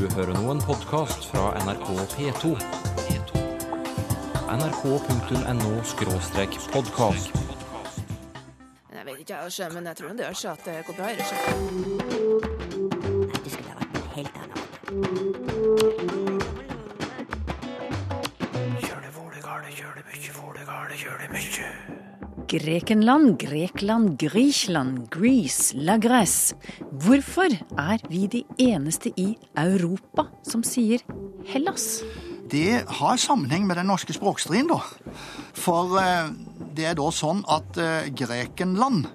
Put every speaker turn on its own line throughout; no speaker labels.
Du hører nå en podkast fra NRK P2. nrk.no podkast.
Jeg vet ikke, men jeg tror det gjør seg at det går bra. i
Nei,
Grekenland, Grekland, Grisland, Greece, la Grèce. Hvorfor er vi de eneste i Europa som sier Hellas?
Det har sammenheng med den norske språkstriden, da. For eh, det er da sånn at eh, Grekenland,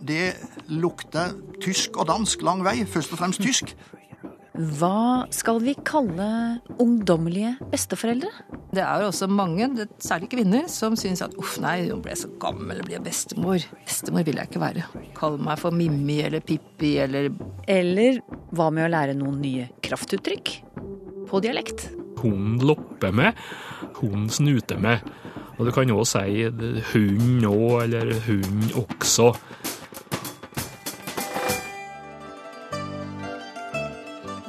det lukter tysk og dansk lang vei. Først og fremst tysk.
Hva skal vi kalle ungdommelige besteforeldre?
Det er jo også mange, særlig kvinner, som syns at uff, nei, hun ble så gammel og blir bestemor. Bestemor vil jeg ikke være. Kall meg for Mimmi eller Pippi eller
Eller hva med å lære noen nye kraftuttrykk? På dialekt.
Hun lopper med, hun snuter med. Og du kan òg si hund òg, eller hund også.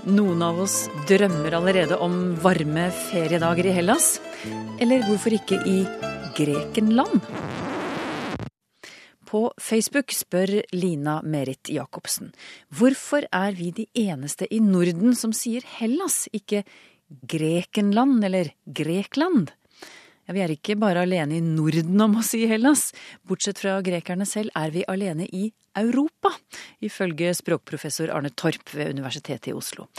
Noen av oss drømmer allerede om varme feriedager i Hellas. Eller hvorfor ikke i Grekenland? På Facebook spør Lina Merit Jacobsen hvorfor er vi de eneste i Norden som sier Hellas, ikke Grekenland eller Grekland? Ja, vi er ikke bare alene i Norden om å si Hellas. Bortsett fra grekerne selv er vi alene i Europa, ifølge språkprofessor Arne Torp ved Universitetet i Oslo.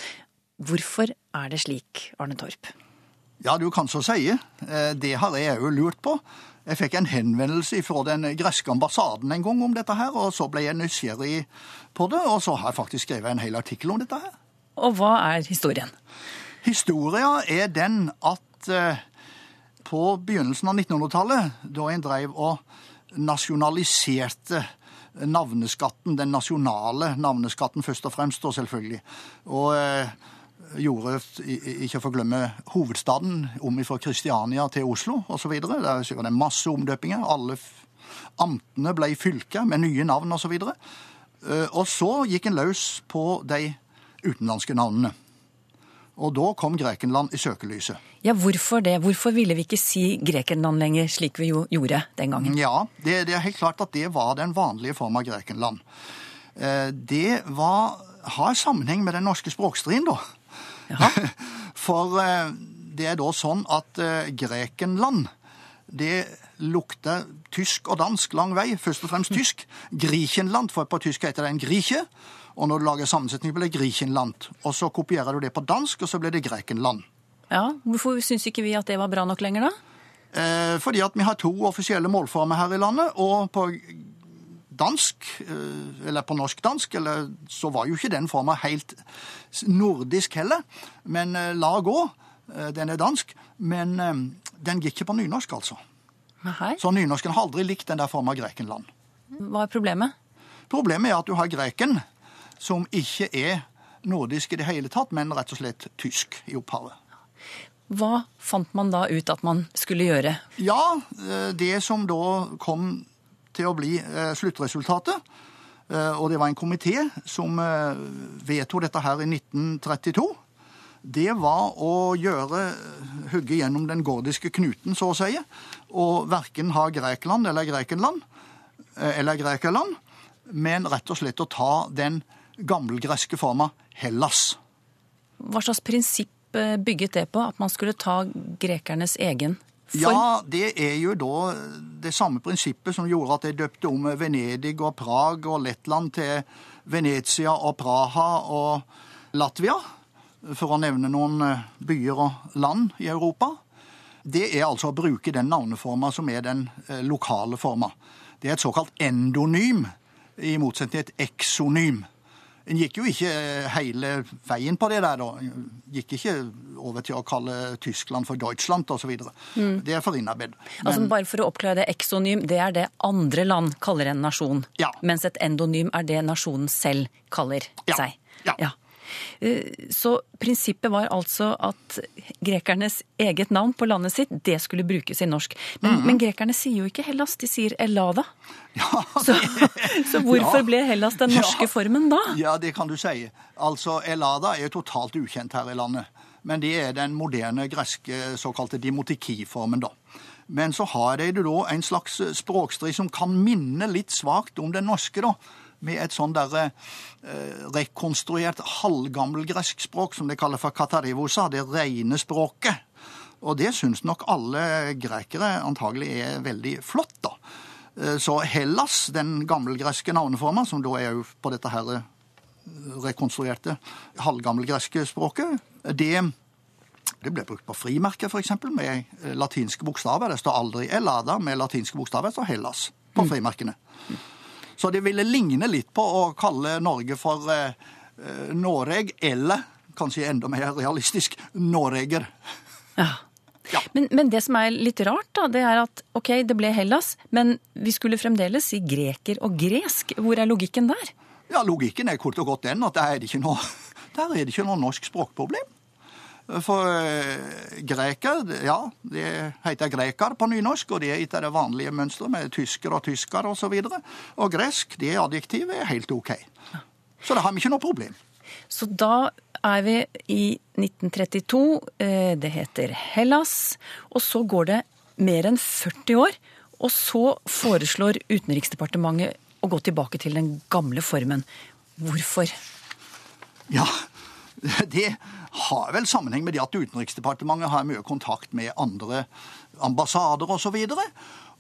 Hvorfor er det slik, Arne Torp?
Ja, du kan så si. Eh, Det har jeg òg lurt på. Jeg fikk en henvendelse fra den greske ambassaden en gang om dette her, og så ble jeg nysgjerrig på det, og så har jeg faktisk skrevet en hel artikkel om dette her.
Og hva er historien?
Historia er den at eh, på begynnelsen av 1900-tallet, da en drev og nasjonaliserte navneskatten, den nasjonale navneskatten først og fremst, da selvfølgelig, og eh, gjorde, ikke å forglemme, hovedstaden om fra Kristiania til Oslo osv. Der var en masse omdøpinger. Alle amtene ble fylker med nye navn osv. Eh, Og så gikk en løs på de utenlandske navnene. Og da kom Grekenland i søkelyset.
Ja, hvorfor det? Hvorfor ville vi ikke si Grekenland lenger, slik vi jo gjorde den gangen?
Ja, det, det er helt klart at det var den vanlige form av Grekenland. Eh, Det var, har sammenheng med den norske språkstriden, da.
Ja.
For eh, det er da sånn at eh, Grekenland, det lukter tysk og dansk lang vei. Først og fremst tysk. Grikenland, for på tysk heter det en grike. Og når du lager sammensetning, blir det Grikenland. Og så kopierer du det på dansk, og så blir det Grekenland.
Ja, Hvorfor syns ikke vi at det var bra nok lenger, da?
Eh, fordi at vi har to offisielle målformer her i landet, og på dansk, eh, eller på norsk-dansk, eller så var jo ikke den forma helt nordisk heller, men eh, la gå. Eh, Den er dansk, men den gikk ikke på nynorsk, altså.
Nei.
Så nynorsken har aldri likt den der forma Grekenland.
Hva er problemet?
Problemet er at du har greken, som ikke er nordisk i det hele tatt, men rett og slett tysk i opphavet.
Hva fant man da ut at man skulle gjøre?
Ja, eh, det som da kom til å bli eh, sluttresultatet, eh, og det var en komité som vedtok dette her i 1932, det var å gjøre hugge gjennom den gordiske knuten, så å si, og verken ha Grekland eller Grekenland, eller Grekerland, men rett og slett å ta den gammelgreske forma Hellas.
Hva slags prinsipp eh, bygget det på? At man skulle ta grekernes egen form?
Ja, det er jo da det samme prinsippet som gjorde at de døpte om Venedig og Prag og Lettland til Venezia og Praha og Latvia, for å nevne noen eh, byer og land i Europa. Det er altså å bruke den navneforma som er den eh, lokale forma. Det er et såkalt endonym, i motsetning til et eksonym. En gikk jo ikke eh, hele veien på det der, da. Gikk ikke over til å kalle Tyskland for Deutschland osv. Mm. Det er for innarbeid.
Altså Bare for å oppklare det, eksonym det er det andre land kaller en nasjon.
Ja.
Mens et endonym er det nasjonen selv kaller
Ja.
seg.
Ja.
Eh, Så prinsippet var altså at grekernes eget navn på landet sitt, det skulle brukes i norsk. Men,
Mhm.
men grekerne sier jo ikke Hellas, de sier Ellada.
Ja,
Så, så hvorfor
Ja.
ble Hellas den norske
Ja.
formen da?
Ja, det kan du si. Altså, Elada er totalt ukjent her i landet. Men det er den moderne greske såkalte dimotiki-formen, da. Men så har de da en slags språkstrid som kan minne litt svakt om den norske, da. Med et sånn derre eh, rekonstruert halvgammelgresk språk som de kaller for katarivosa, det rene språket. Og det syns nok alle grekere antagelig er veldig flott, da. Eh, Så Hellas, den gammelgreske navneforma, som da er jo på dette her eh, rekonstruerte halvgammelgreske språket, det, det ble brukt på frimerker, f.eks., med eh, latinske bokstaver. Det står aldri Elada med latinske bokstaver, det står Hellas på frimerkene. Så det ville ligne litt på å kalle Norge for eh, Noreg, eller kanskje enda mer realistisk Noreger.
Ja.
Ja.
Men, men det som er litt rart, da, det er at ok, det ble Hellas, men vi skulle fremdeles si greker og gresk. Hvor er logikken der?
Ja, Logikken er kort og godt den at der er det ikke noe, der er det ikke noe norsk språkproblem. For eh, greker, ja, det heter greker på nynorsk, og det er etter det vanlige mønsteret med tysker og tysker osv. Og, så og gresk, det adjektivet er helt OK. Så det har vi ikke noe problem.
Så da er vi i 1932. eh, Det heter Hellas. Og så går det mer enn 40 år. Og så foreslår Utenriksdepartementet å gå tilbake til den gamle formen. Hvorfor?
Ja, det har vel sammenheng med det at Utenriksdepartementet har mye kontakt med andre ambassader osv. Og, så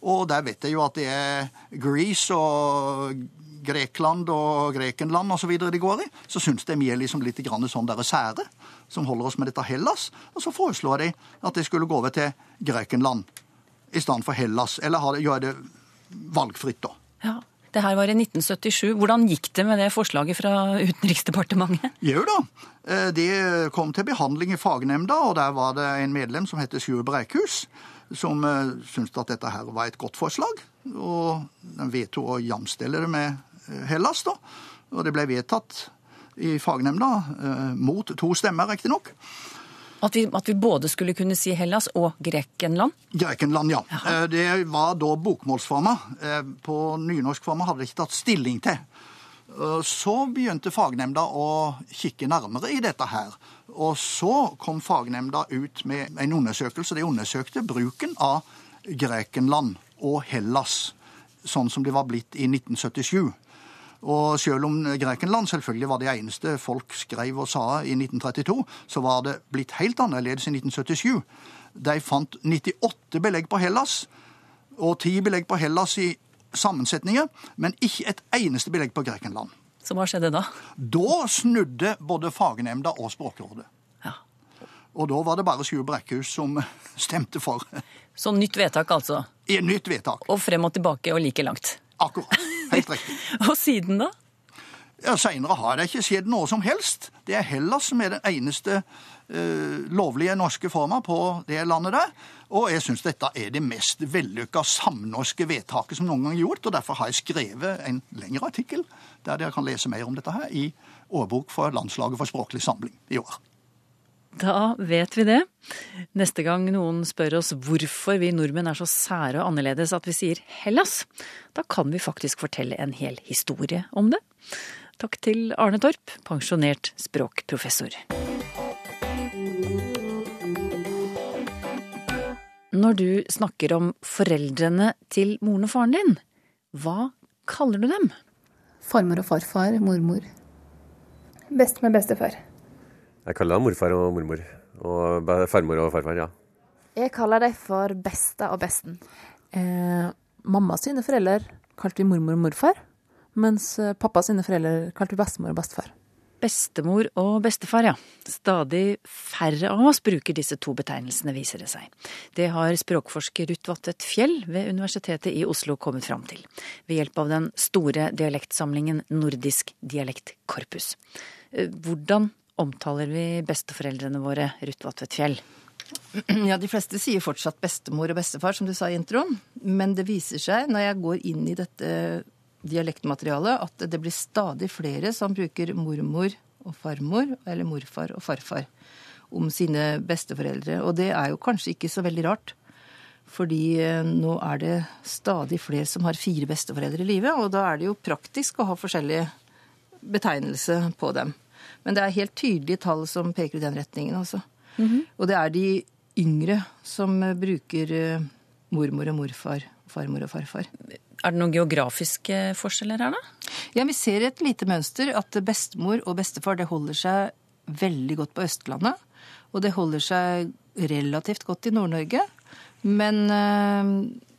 og der vet jeg jo at det er Greece og Grekland og Grekenland osv. de går i. Så syns de vi er liksom litt sånn der sære, som holder oss med dette Hellas. Og så foreslår de at de skulle gå over til Grekenland i stedet for Hellas. Eller gjøre det valgfritt, da.
Ja, Det her var i 1977. Hvordan gikk det med det forslaget fra Utenriksdepartementet?
Jo da. Eh, Det kom til behandling i fagnemnda, og der var det en medlem som heter Sjur Breikhus, som eh, syntes at dette her var et godt forslag. Og den vedtok å jamstelle det med eh, Hellas, da. Og det ble vedtatt i fagnemnda, mot to stemmer riktignok.
At vi, at vi både skulle kunne si Hellas og Grekenland?
Grekenland, ja. Jaha. Det var da bokmålsforma. Eh, På nynorskforma hadde de ikke tatt stilling til. Eh, Så begynte fagnemnda å kikke nærmere i dette her. Og så kom fagnemnda ut med en undersøkelse. De undersøkte bruken av Grekenland og Hellas, sånn som det var blitt i 1977. Og selv om Grekenland selvfølgelig var det eneste folk skrev og sa i 1932, så var det blitt helt annerledes i 1977. De fant 98 belegg på Hellas, og 10 belegg på Hellas i sammensetninger, men ikke et eneste belegg på Grekenland.
Så hva skjedde da?
Da snudde både fagnemnda og Språkrådet.
Ja.
Og da var det bare Sjur Brekkhus som stemte for
Så nytt vedtak, altså.
i nytt vedtak.
Og frem og tilbake og like langt.
Akkurat. Helt riktig.
Og siden da?
Ja, Seinere har det ikke skjedd noe som helst. Det er Hellas som er den eneste uh, lovlige norske forma på det landet der. Og jeg syns dette er det mest vellykka samnorske vedtaket som noen gang er gjort. Og derfor har jeg skrevet en lengre artikkel der dere kan lese mer om dette her i Årbok for Landslaget for språklig samling i år.
Da vet vi det. Neste gang noen spør oss hvorfor vi nordmenn er så sære og annerledes at vi sier Hellas, da kan vi faktisk fortelle en hel historie om det. Takk til Arne Torp, pensjonert språkprofessor. Når du snakker om foreldrene til moren og faren din, hva kaller du dem?
Farmor og farfar, mormor. Best med bestefar.
Jeg kaller dem morfar og mormor. Og farmor og farfar, ja.
Jeg kaller dem for besta og besten. Eh, mamma sine foreldre kalte vi mormor og morfar, mens eh, pappa sine foreldre kalte vi bestemor og bestefar.
Bestemor og bestefar, ja. Stadig færre av oss bruker disse to betegnelsene, viser det seg. Det har språkforsker Ruth Vattet Fjell ved Universitetet i Oslo kommet fram til, ved hjelp av den store dialektsamlingen Nordisk dialektkorpus. Eh, Hvordan omtaler vi besteforeldrene våre, Ruth Vatvedt Fjell?
Ja, de fleste sier fortsatt bestemor og bestefar, som du sa i introen. Men det viser seg, når jeg går inn i dette dialektmaterialet, at det blir stadig flere som bruker mormor og farmor, eller morfar og farfar, om sine besteforeldre. Og det er jo kanskje ikke så veldig rart. Fordi eh, nå er det stadig flere som har fire besteforeldre i livet, og da er det jo praktisk å ha forskjellig betegnelse på dem. Men det er helt tydelige tall som peker i den retningen, altså. Og det er de yngre som eh, bruker eh, mormor og morfar, farmor og farfar.
Er det noen geografiske forskjeller her, da?
Ja, Vi ser et lite mønster at bestemor og bestefar det holder seg veldig godt på Østlandet. Og det holder seg relativt godt i Nord-Norge. Men eh,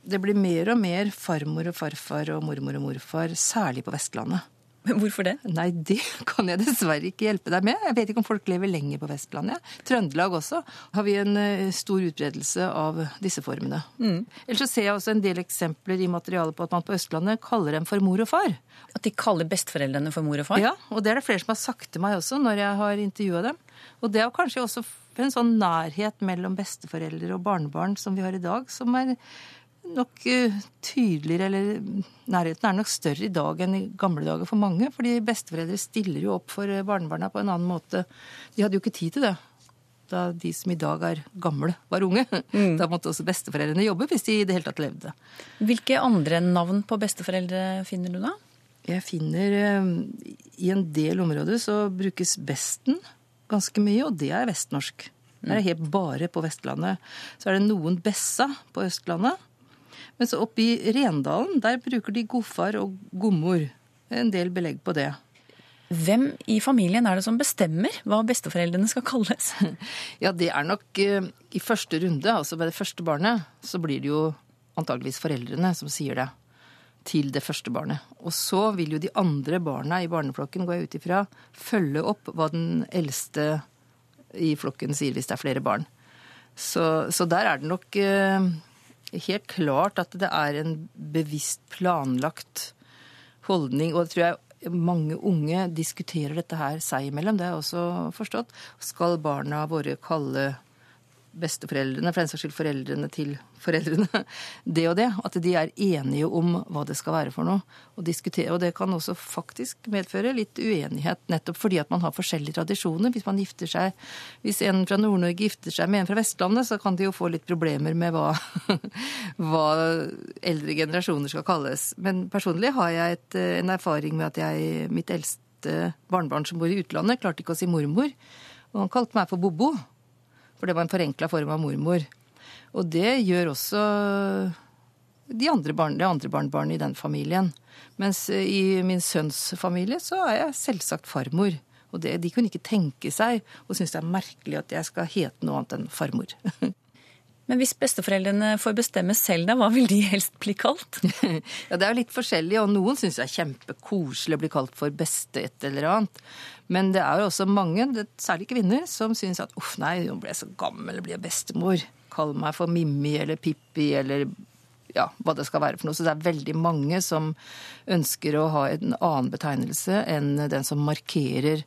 det blir mer og mer farmor og farfar og mormor og morfar, særlig på Vestlandet.
Hvorfor det?
Nei, det kan jeg dessverre ikke hjelpe deg med. Jeg vet ikke om folk lever lenger på Vestlandet. Trøndelag også har vi en eh, stor utbredelse av disse formene.
Mm.
Ellers så ser jeg også en del eksempler i materialet på at man på Østlandet kaller dem for mor og far.
At de kaller besteforeldrene for mor og far?
Ja, og det er det flere som har sagt til meg også når jeg har intervjua dem. Og det er kanskje også en sånn nærhet mellom besteforeldre og barnebarn som vi har i dag, som er nok uh, tydeligere, eller nærheten er nok større i dag enn i gamle dager for mange. Fordi besteforeldre stiller jo opp for eh, barnebarna på en annen måte. De hadde jo ikke tid til det da de som i dag er gamle, var unge.
Mm.
Da måtte også besteforeldrene jobbe hvis de i det hele tatt levde.
Hvilke andre navn på besteforeldre finner du da?
Jeg finner eh, I en del områder så brukes besten ganske mye, og det er vestnorsk. Det er helt bare på Vestlandet. Så er det noen bessa på Østlandet. Men så oppe i Rendalen, der bruker de godfar og gommor. En del belegg på det.
Hvem i familien er det som bestemmer hva besteforeldrene skal kalles?
Ja, det er nok eh, i første runde, altså ved det første barnet, så blir det jo antageligvis foreldrene som sier det til det første barnet. Og så vil jo de andre barna i barneflokken, går jeg ut ifra, følge opp hva den eldste i flokken sier hvis det er flere barn. Så, så der er det nok eh, helt klart at det er en bevisst planlagt holdning. Og det tror jeg mange unge diskuterer dette her seg imellom, det har jeg også forstått. Skal barna våre kalle besteforeldrene, for den saks skyld foreldrene til foreldrene, det og det. At de er enige om hva det skal være for noe. Og, og det kan også faktisk medføre litt uenighet, nettopp fordi at man har forskjellige tradisjoner. Hvis man gifter seg, hvis en fra Nord-Norge gifter seg med en fra Vestlandet, så kan de jo få litt problemer med hva, hva eldre generasjoner skal kalles. Men personlig har jeg et, en erfaring med at jeg, mitt eldste barnebarn som bor i utlandet, klarte ikke å si mormor. Og han kalte meg for Bobo. For det var en forenkla form av mormor. Og det gjør også de andre, barn, de andre barnebarnet i den familien. Mens i min sønns familie så er jeg selvsagt farmor. Og det, de kunne ikke tenke seg og synes det er merkelig at jeg skal hete noe annet enn farmor.
Men hvis besteforeldrene får bestemme selv, da, hva vil de helst bli kalt?
ja, Det er jo litt forskjellig, og noen syns det er kjempekoselig å bli kalt for beste et eller annet. Men det er jo også mange, særlig kvinner, som syns at uff, nei, nå ble jeg så gammel, blir jeg bestemor. Kall meg for Mimmi eller Pippi eller ja, hva det skal være for noe. Så det er veldig mange som ønsker å ha en annen betegnelse enn den som markerer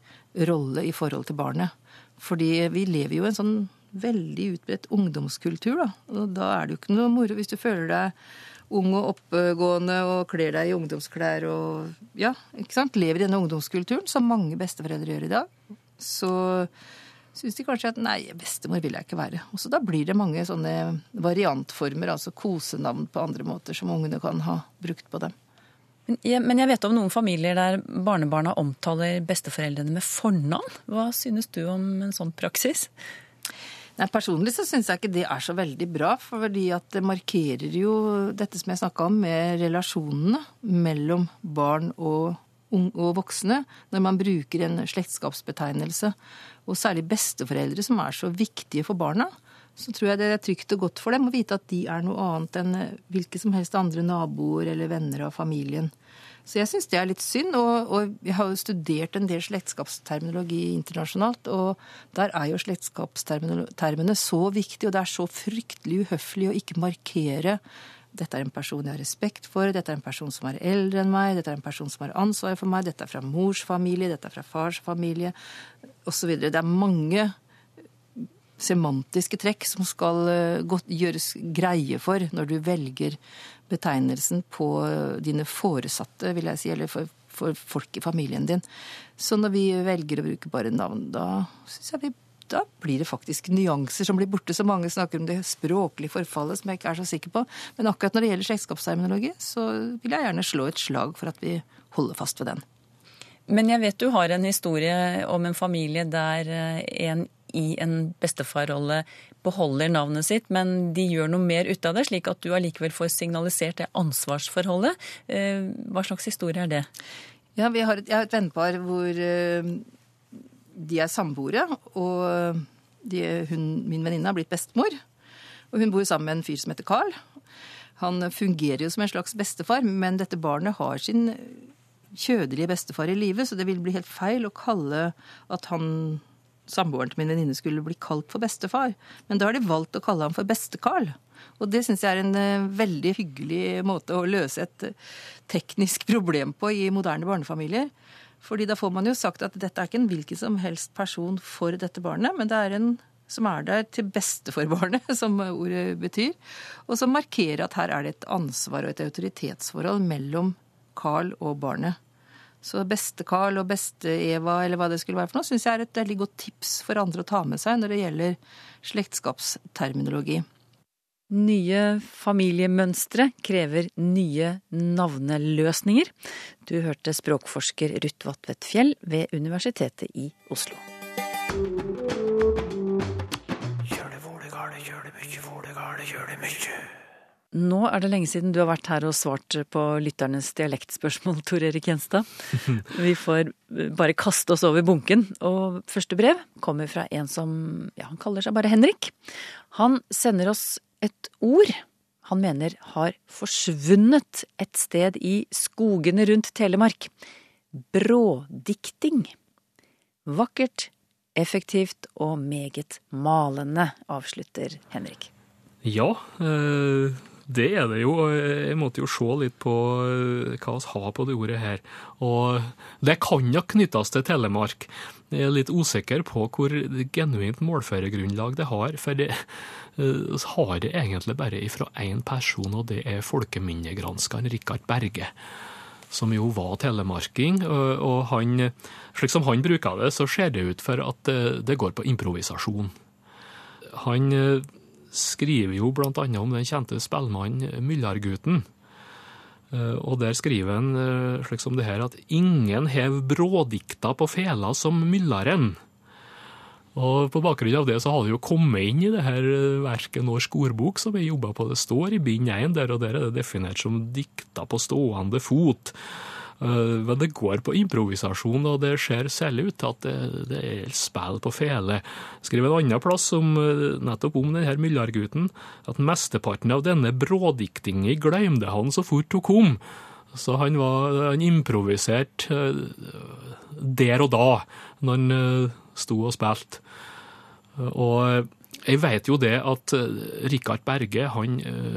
rolle i forhold til barnet. Fordi vi lever jo i en sånn veldig utbredt ungdomskultur, da. Og da er det jo ikke noe moro hvis du føler deg ung og oppegående og kler deg i ungdomsklær og ja, ikke sant, lever i denne ungdomskulturen, som mange besteforeldre gjør i dag, så syns de kanskje at nei, bestemor vil jeg ikke være. Og så da blir det mange sånne variantformer, altså kosenavn på andre måter, som ungene kan ha brukt på dem.
Men jeg, men jeg vet om noen familier der barnebarna omtaler besteforeldrene med fornavn. Hva synes du om en sånn praksis?
Nei, Personlig så syns jeg ikke det er så veldig bra, fordi at det markerer jo dette som jeg snakka om, med relasjonene mellom barn og, og voksne, når man bruker en slektskapsbetegnelse. Og særlig besteforeldre, som er så viktige for barna. Så tror jeg det er trygt og godt for dem å vite at de er noe annet enn hvilke som helst andre naboer eller venner av familien. Så jeg syns det er litt synd. Og, og jeg har jo studert en del slektskapsterminologi internasjonalt, og der er jo slektskapstermene så viktige, og det er så fryktelig uhøflig å ikke markere dette er en person jeg har respekt for, dette er en person som er eldre enn meg, dette er en person som har ansvaret for meg, dette er fra mors familie, dette er fra fars familie, osv. Det er mange semantiske trekk som skal godt gjøres greie for når du velger betegnelsen på dine foresatte, vil jeg si, eller for folk i familien din. Så når vi velger å bruke bare navn, da syns jeg vi da blir det faktisk nyanser som blir borte. Så mange snakker om det språklige forfallet, som jeg ikke er så sikker på. Men akkurat når det gjelder slektskapsterminologi, så vil jeg gjerne slå et slag for at vi holder fast ved den.
Men jeg vet du har en historie om en familie der eh, en i en bestefarrolle beholder navnet sitt, men de gjør noe mer ut av det, slik at du allikevel får signalisert det ansvarsforholdet. Eh, hva slags historie er det?
Ja, vi har et, Jeg har et vennepar hvor eh, de er samboere, og de, hun, min venninne har blitt bestemor. Og hun bor sammen med en fyr som heter Carl. Han fungerer jo som en slags bestefar, men dette barnet har sin kjødelige bestefar i live, så det vil bli helt feil å kalle at han samboeren til min venninne skulle bli kalt for bestefar. Men da har de valgt å kalle ham for Beste-Carl. Og det syns jeg er en eh, veldig hyggelig måte å løse et eh, teknisk problem på i moderne barnefamilier. Fordi da får man jo sagt at dette er ikke en hvilken som helst person for dette barnet, men det er en som er der til beste for barnet, som ordet betyr. Og som markerer at her er det et ansvar og et autoritetsforhold mellom Carl og barnet. Så Beste-Carl og Beste-Eva, eller hva det skulle være for noe, syns jeg er et veldig godt tips for andre å ta med seg når det gjelder slektskapsterminologi.
Nye familiemønstre krever nye navneløsninger. Du hørte språkforsker Ruth Vatvedt Fjell ved Universitetet i Oslo. Nå er det lenge siden du har vært her og svart på lytternes dialektspørsmål, Tor Erik Gjenstad. Vi får bare kaste oss over bunken. Og første brev kommer fra en som ja, han kaller seg bare Henrik. Han sender oss et ord han mener har forsvunnet et sted i skogene rundt Telemark. Brådikting. Vakkert, effektivt og meget malende, avslutter Henrik.
Ja, eh, det er det jo. Jeg måtte jo se litt på eh, hva vi har på det ordet her. Og det kan nok knyttes til Telemark. Jeg er litt usikker på hvor genuint målførergrunnlag det har. For det vi har det egentlig bare ifra én person, og det er folkeminnegranskeren Rikard Berge. Som jo var telemarking. Og han, slik som han bruker det, så ser det ut for at det, det går på improvisasjon. Han skriver jo annet om den kjente spellemannen Myllargutten. Og der skriver han slik som det her at ingen hev brådikta på fela som Myllaren. Og på bakgrunn av det så har det jo kommet inn i det her verket Norsk ordbok som jeg jobba på. Det står i bind 1 der, og der er det definert som dikta på stående fot. Men det går på improvisasjon, og det ser særlig ut til at det, det er spill på fele. Skriver en annen plass om, nettopp om denne Myllargutten, at mesteparten av denne brådiktinga glemte han så fort hun kom. Så han, var, han improviserte der og da, når han sto og spilte. Og jeg vet jo det at Rikard Berge han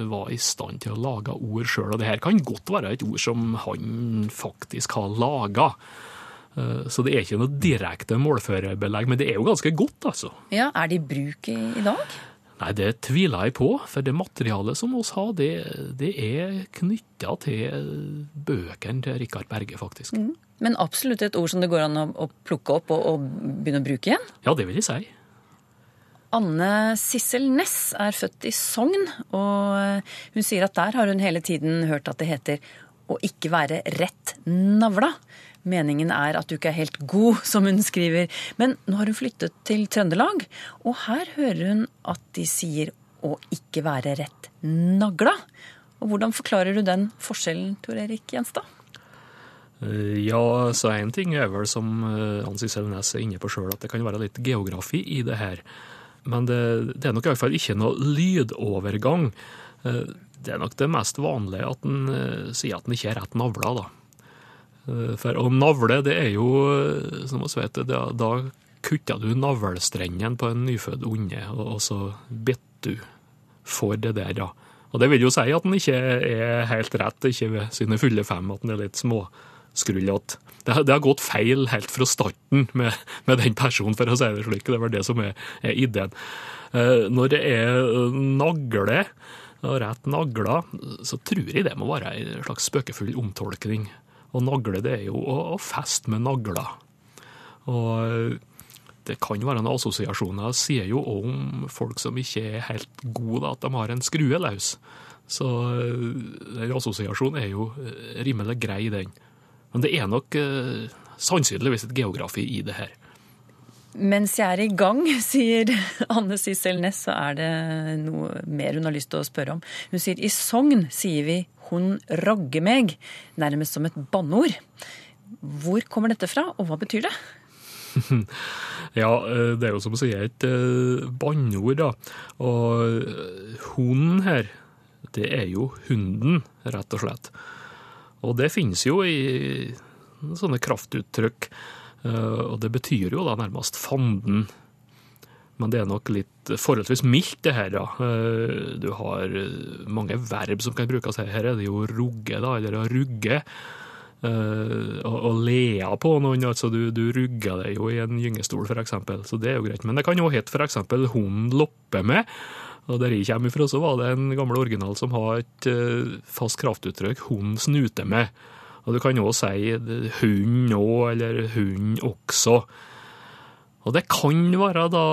var i stand til å lage ord sjøl, og det her kan godt være et ord som han faktisk har laga. Så det er ikke noe direkte målførerbelegg, men det er jo ganske godt, altså.
Ja, Er det i bruk i, i dag?
Nei, det tviler jeg på, for det materialet som oss har, det, det er knytta til bøkene til Rikard Berge, faktisk.
Mm. Men absolutt et ord som det går an å, å plukke opp og, og, begynne å bruke igjen?
Ja, det vil jeg si.
Anne Sissel Næss er født i Sogn, og hun sier at der har hun hele tiden hørt at det heter å ikke være rett navla. Meningen er at du ikke er helt god, som hun skriver. Men nå har hun flyttet til Trøndelag, og her hører hun at de sier å ikke være rett nagla. Og Hvordan forklarer du den forskjellen, Tor Erik Gjenstad?
Ja, så én ting er vel, som Ann Sissel Næss er inne på sjøl, at det kan være litt geografi i det her. Men det, det er nok i hvert fall ikke noe lydovergang. Det er nok det mest vanlige at en sier at en ikke er rett navla, da. For å navle, det er jo, som vi vet, da, da kutter du navlestrengen på en nyfødt unge, og så bitter du for det der, da. Og det vil jo si at den ikke er helt rett, ikke ved sine fulle fem, at den er litt småskrullete. Det, det, har gått feil helt fra starten med, med, den personen, for å si det slik. Det var det som er, er ideen. Når det er nagle, og rett nagla, så tror jeg det må være en slags spøkefull omtolkning Og nagle, det er jo å, å feste med nagler. Og det kan være noen assosiasjoner. Sier jo òg om folk som ikke er helt gode, at de har en skrue løs. Så den assosiasjonen er jo eh, rimelig grei, den. Men det er nok eh, sannsynligvis et geografi i det her.
Mens jeg er i gang, sier Anne Sissel Næss, så er det noe mer hun har lyst til å spørre om. Hun sier i Sogn sier vi 'hun ragger meg', nærmest som et banneord. Hvor kommer dette fra, og hva betyr det?
Ja, eh, det er jo som å si et eh, banneord, da. Og eh, hunden her, det er jo hunden, rett og slett. Og det finnes jo i sånne kraftuttrykk. Og det betyr jo da nærmest fanden. Men det er nok litt forholdsvis mildt, det her, da. Du har mange verb som kan brukes her. Her er det jo rugge, da, eller å rugge. Å lea på noen. altså Du, du rugger deg jo i en gyngestol, f.eks., så det er jo greit. Men det kan jo hete f.eks. hunden lopper med. Og Der jeg kommer ifra, så var det en gammel original som har et uh, fast kraftuttrykk 'hun snuter med'. Og du kan òg si 'hund nå', eller 'hund også'. Og det kan være da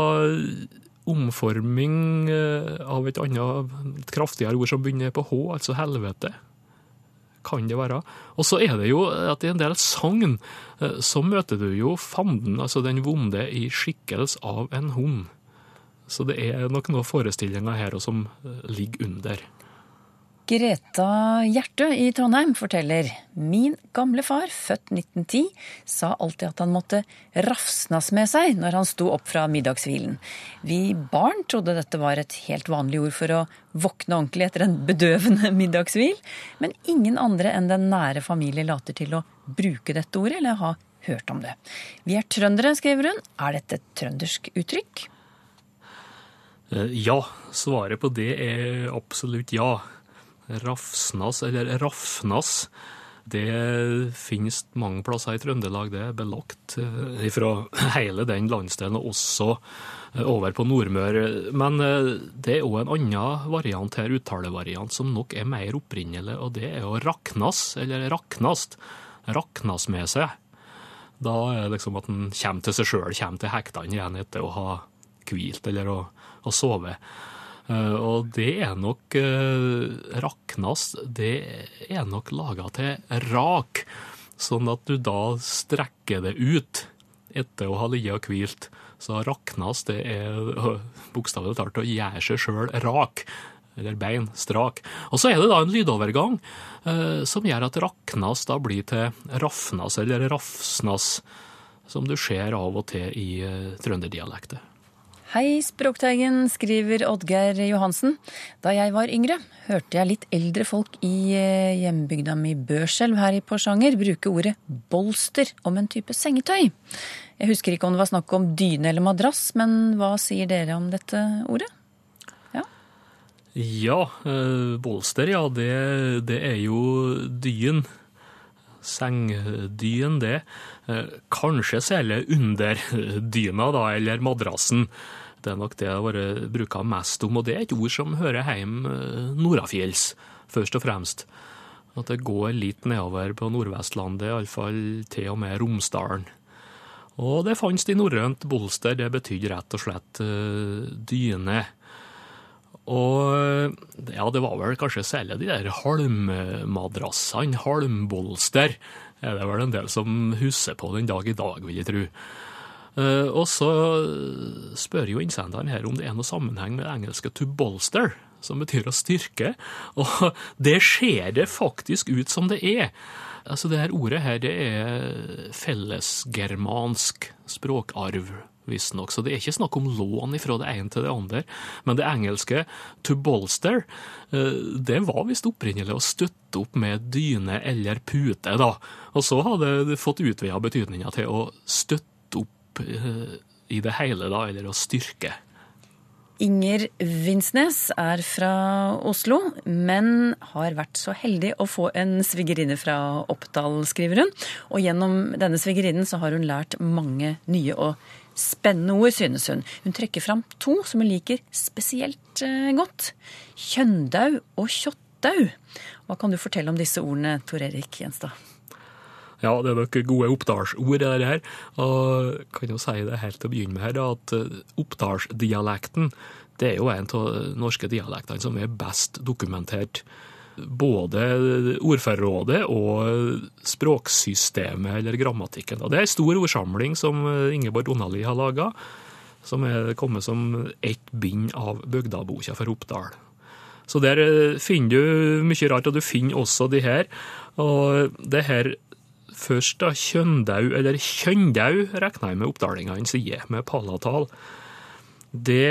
omforming uh, av et annet, et kraftigere ord som begynner på H, altså helvete kan det være. Og så er det jo at i en del sagn så møter du jo fanden, altså den vonde, i skikkelse av en hund. Så det er nok noen forestillinger her som ligger under.
Greta Hjertø i Trondheim forteller min gamle far, født 1910, sa alltid at han måtte rafsnas med seg når han sto opp fra middagshvilen. Vi barn trodde dette var et helt vanlig ord for å våkne ordentlig etter en bedøvende middagshvil, men ingen andre enn den nære familie later til å bruke dette ordet eller ha hørt om det. Vi er trøndere, skriver hun. Er dette et trøndersk uttrykk?
Ja, svaret på det er absolutt ja. Rafsnas, eller Rafnas, det finnes mange plasser i Trøndelag. Det er belagt eh, fra hele den landsdelen, og også eh, over på Nordmøre. Men eh, det er òg en annen variant her, uttalevariant, som nok er mer opprinnelig, og det er å raknas, eller raknast. Raknas med seg. Da er det liksom at en kommer til seg sjøl, kommer til hektene igjen etter å ha hvilt eller å, å sove. Eh, og det er nok eh, Raknas det er nok laga til rak, sånn at du da strekker det ut etter å ha ligget og hvilt. Så raknas det er bokstavelig talt å gjøre seg sjøl rak. Eller bein strak. Og så er det da en lydovergang eh, som gjør at raknas da blir til rafnas eller rafsnas, som du ser av og til i eh, trønderdialekter.
Hei, Språkteigen, skriver Oddgeir Johansen. Da jeg var yngre, hørte jeg litt eldre folk i eh, hjembygda mi Børselv her i Porsanger bruke ordet bolster om en type sengetøy. Jeg husker ikke om det var snakk om dyne eller madrass, men hva sier dere om dette ordet?
Ja, ja eh, bolster, ja, det, det er jo dyn. Sengdyn, det. Eh, kanskje særlig under dyna, da, eller madrassen. Det er nok det jeg har vært mest om, og det er et ord som hører hjemme eh, nordafjells, først og fremst. At det går litt nedover på Nordvestlandet, iallfall til og med Romsdalen. Og det fantes i norrønt bolster, det betydde rett og slett uh, dyne. Og ja, det var vel kanskje særlig de der halmmadrassene, halmbolster, er det vel en del som husker på den dag i dag, vil jeg tro. Uh, og så spør jo innsenderen her om det er noe sammenheng med det engelske to bolster, som betyr å styrke. Og det ser det faktisk ut som det er. Altså, det her ordet her, det er fellesgermansk språkarv visstnok. Så det er ikke snakk om lån fra det ene til det andre. Men det engelske 'to bolster' det var visst opprinnelig å støtte opp med dyne eller pute, da. Og så hadde det fått utvida betydninga til å støtte opp i det hele, da, eller å styrke.
Inger Vinsnes er fra Oslo, men har vært så heldig å få en svigerinne fra Oppdal, skriver hun. Og gjennom denne svigerinnen så har hun lært mange nye og Spennende ord, synes hun. Hun trekker fram to som hun liker spesielt eh, godt. Kjøndau og kjottau. Hva kan du fortelle om disse ordene, Tor Erik Gjenstad?
Ja, det er nok gode oppdalsord, det her. Og kan jo si det helt til å begynne med her, at eh, oppdalsdialekten det er jo en av de norske dialektene som er best dokumentert. Både ordførerrådet og språksystemet eller grammatikken. Det er en stor ordsamling som Ingeborg Donali har laga, som er kommet som ett bind av Bygdaboka for Oppdal. Så der eh, finner du mye rart, og du finner også de her. Og det her først da, Kjøndau, eller Kjøndau, regner jeg med oppdalingene sier, med palatal. Det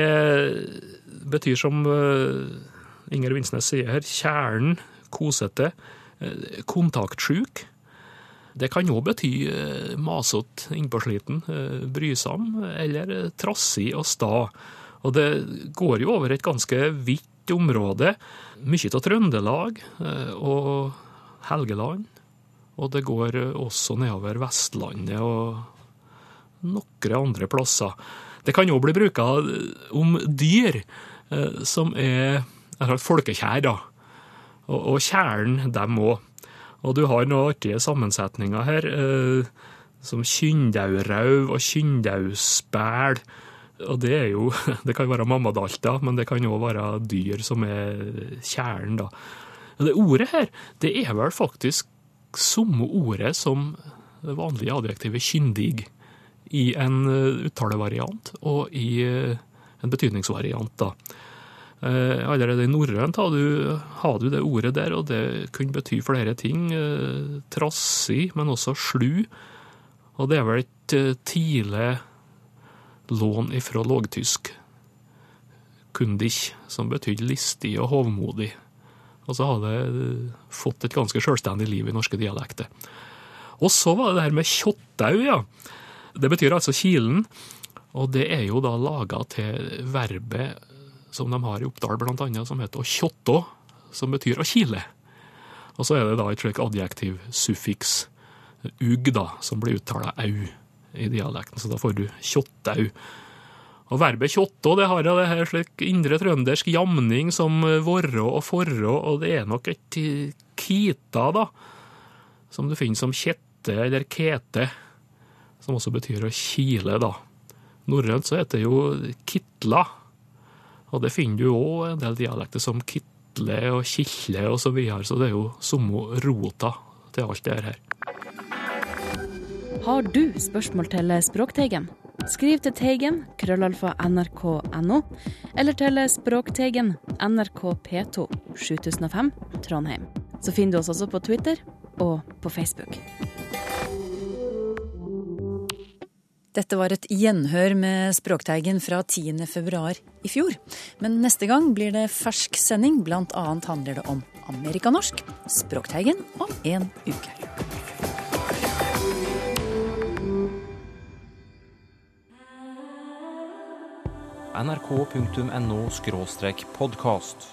betyr som eh, Inger Vinsnes sier her, kjernen, kosete, eh, kontaktsjuk. Det kan òg bety eh, masete, innpåsliten, brysom eller trassig og sta. Og det går jo over et ganske vidt område. Mye av Trøndelag og Helgeland. Og det går også nedover Vestlandet og noen andre plasser. Det kan òg bli bruka om dyr eh, som er folkekjær, da. Og, og kjælen, dem òg. Og du har noen artige sammensetninger her, eh, som kynndaurau og kyndauspæl. Og det er jo Det kan være mammadalter, men det kan òg være dyr som er kjælen, da. Og det ordet her, det er vel faktisk samme ordet som det vanlige adjektivet kyndig i en eh, uttalevariant og i eh, en betydningsvariant. da. Eh, allerede i norrønt hadde du det ordet der, og det kunne bety flere ting. Trassig, men også slu. Og det er vel et tidlig lån ifra lågtysk kundich, som betydde listig og hovmodig. Og så har det fått et ganske selvstendig liv i norske dialekter. Og så var det det her med kjottau, ja. Det betyr altså kilen, og det er jo da laga til verbet som de har i Oppdal, annet, som heter å kjottå, som betyr å kile. Og så er det da et slikt adjektivsuffiks, ugg, da, som blir uttala au i dialekten, så da får du kjottau. Og verbet kjottå det har det her slik indre trøndersk jamning som vorrå og forrå, og det er nok et kita, da, som du finner som kjette eller kete som også betyr å kile, da. Norrønt så heter det jo kitla, og det finner du òg en del dialekter som kitle og kille og så videre, så det er jo samme rota til alt det her.
Har du spørsmål til Språkteigen? Skriv til Teigen, krøllalfa nrk.no, eller til Språkteigen, NRK P2, 7005, Trondheim. Så finner du oss også på Twitter og på Facebook.
Dette var et gjenhør med Språkteigen fra 10. februar i fjor. Men neste gang blir det fersk sending. Blant annet handler det om amerikanorsk, Språkteigen om en uke.
nrk.no podkast.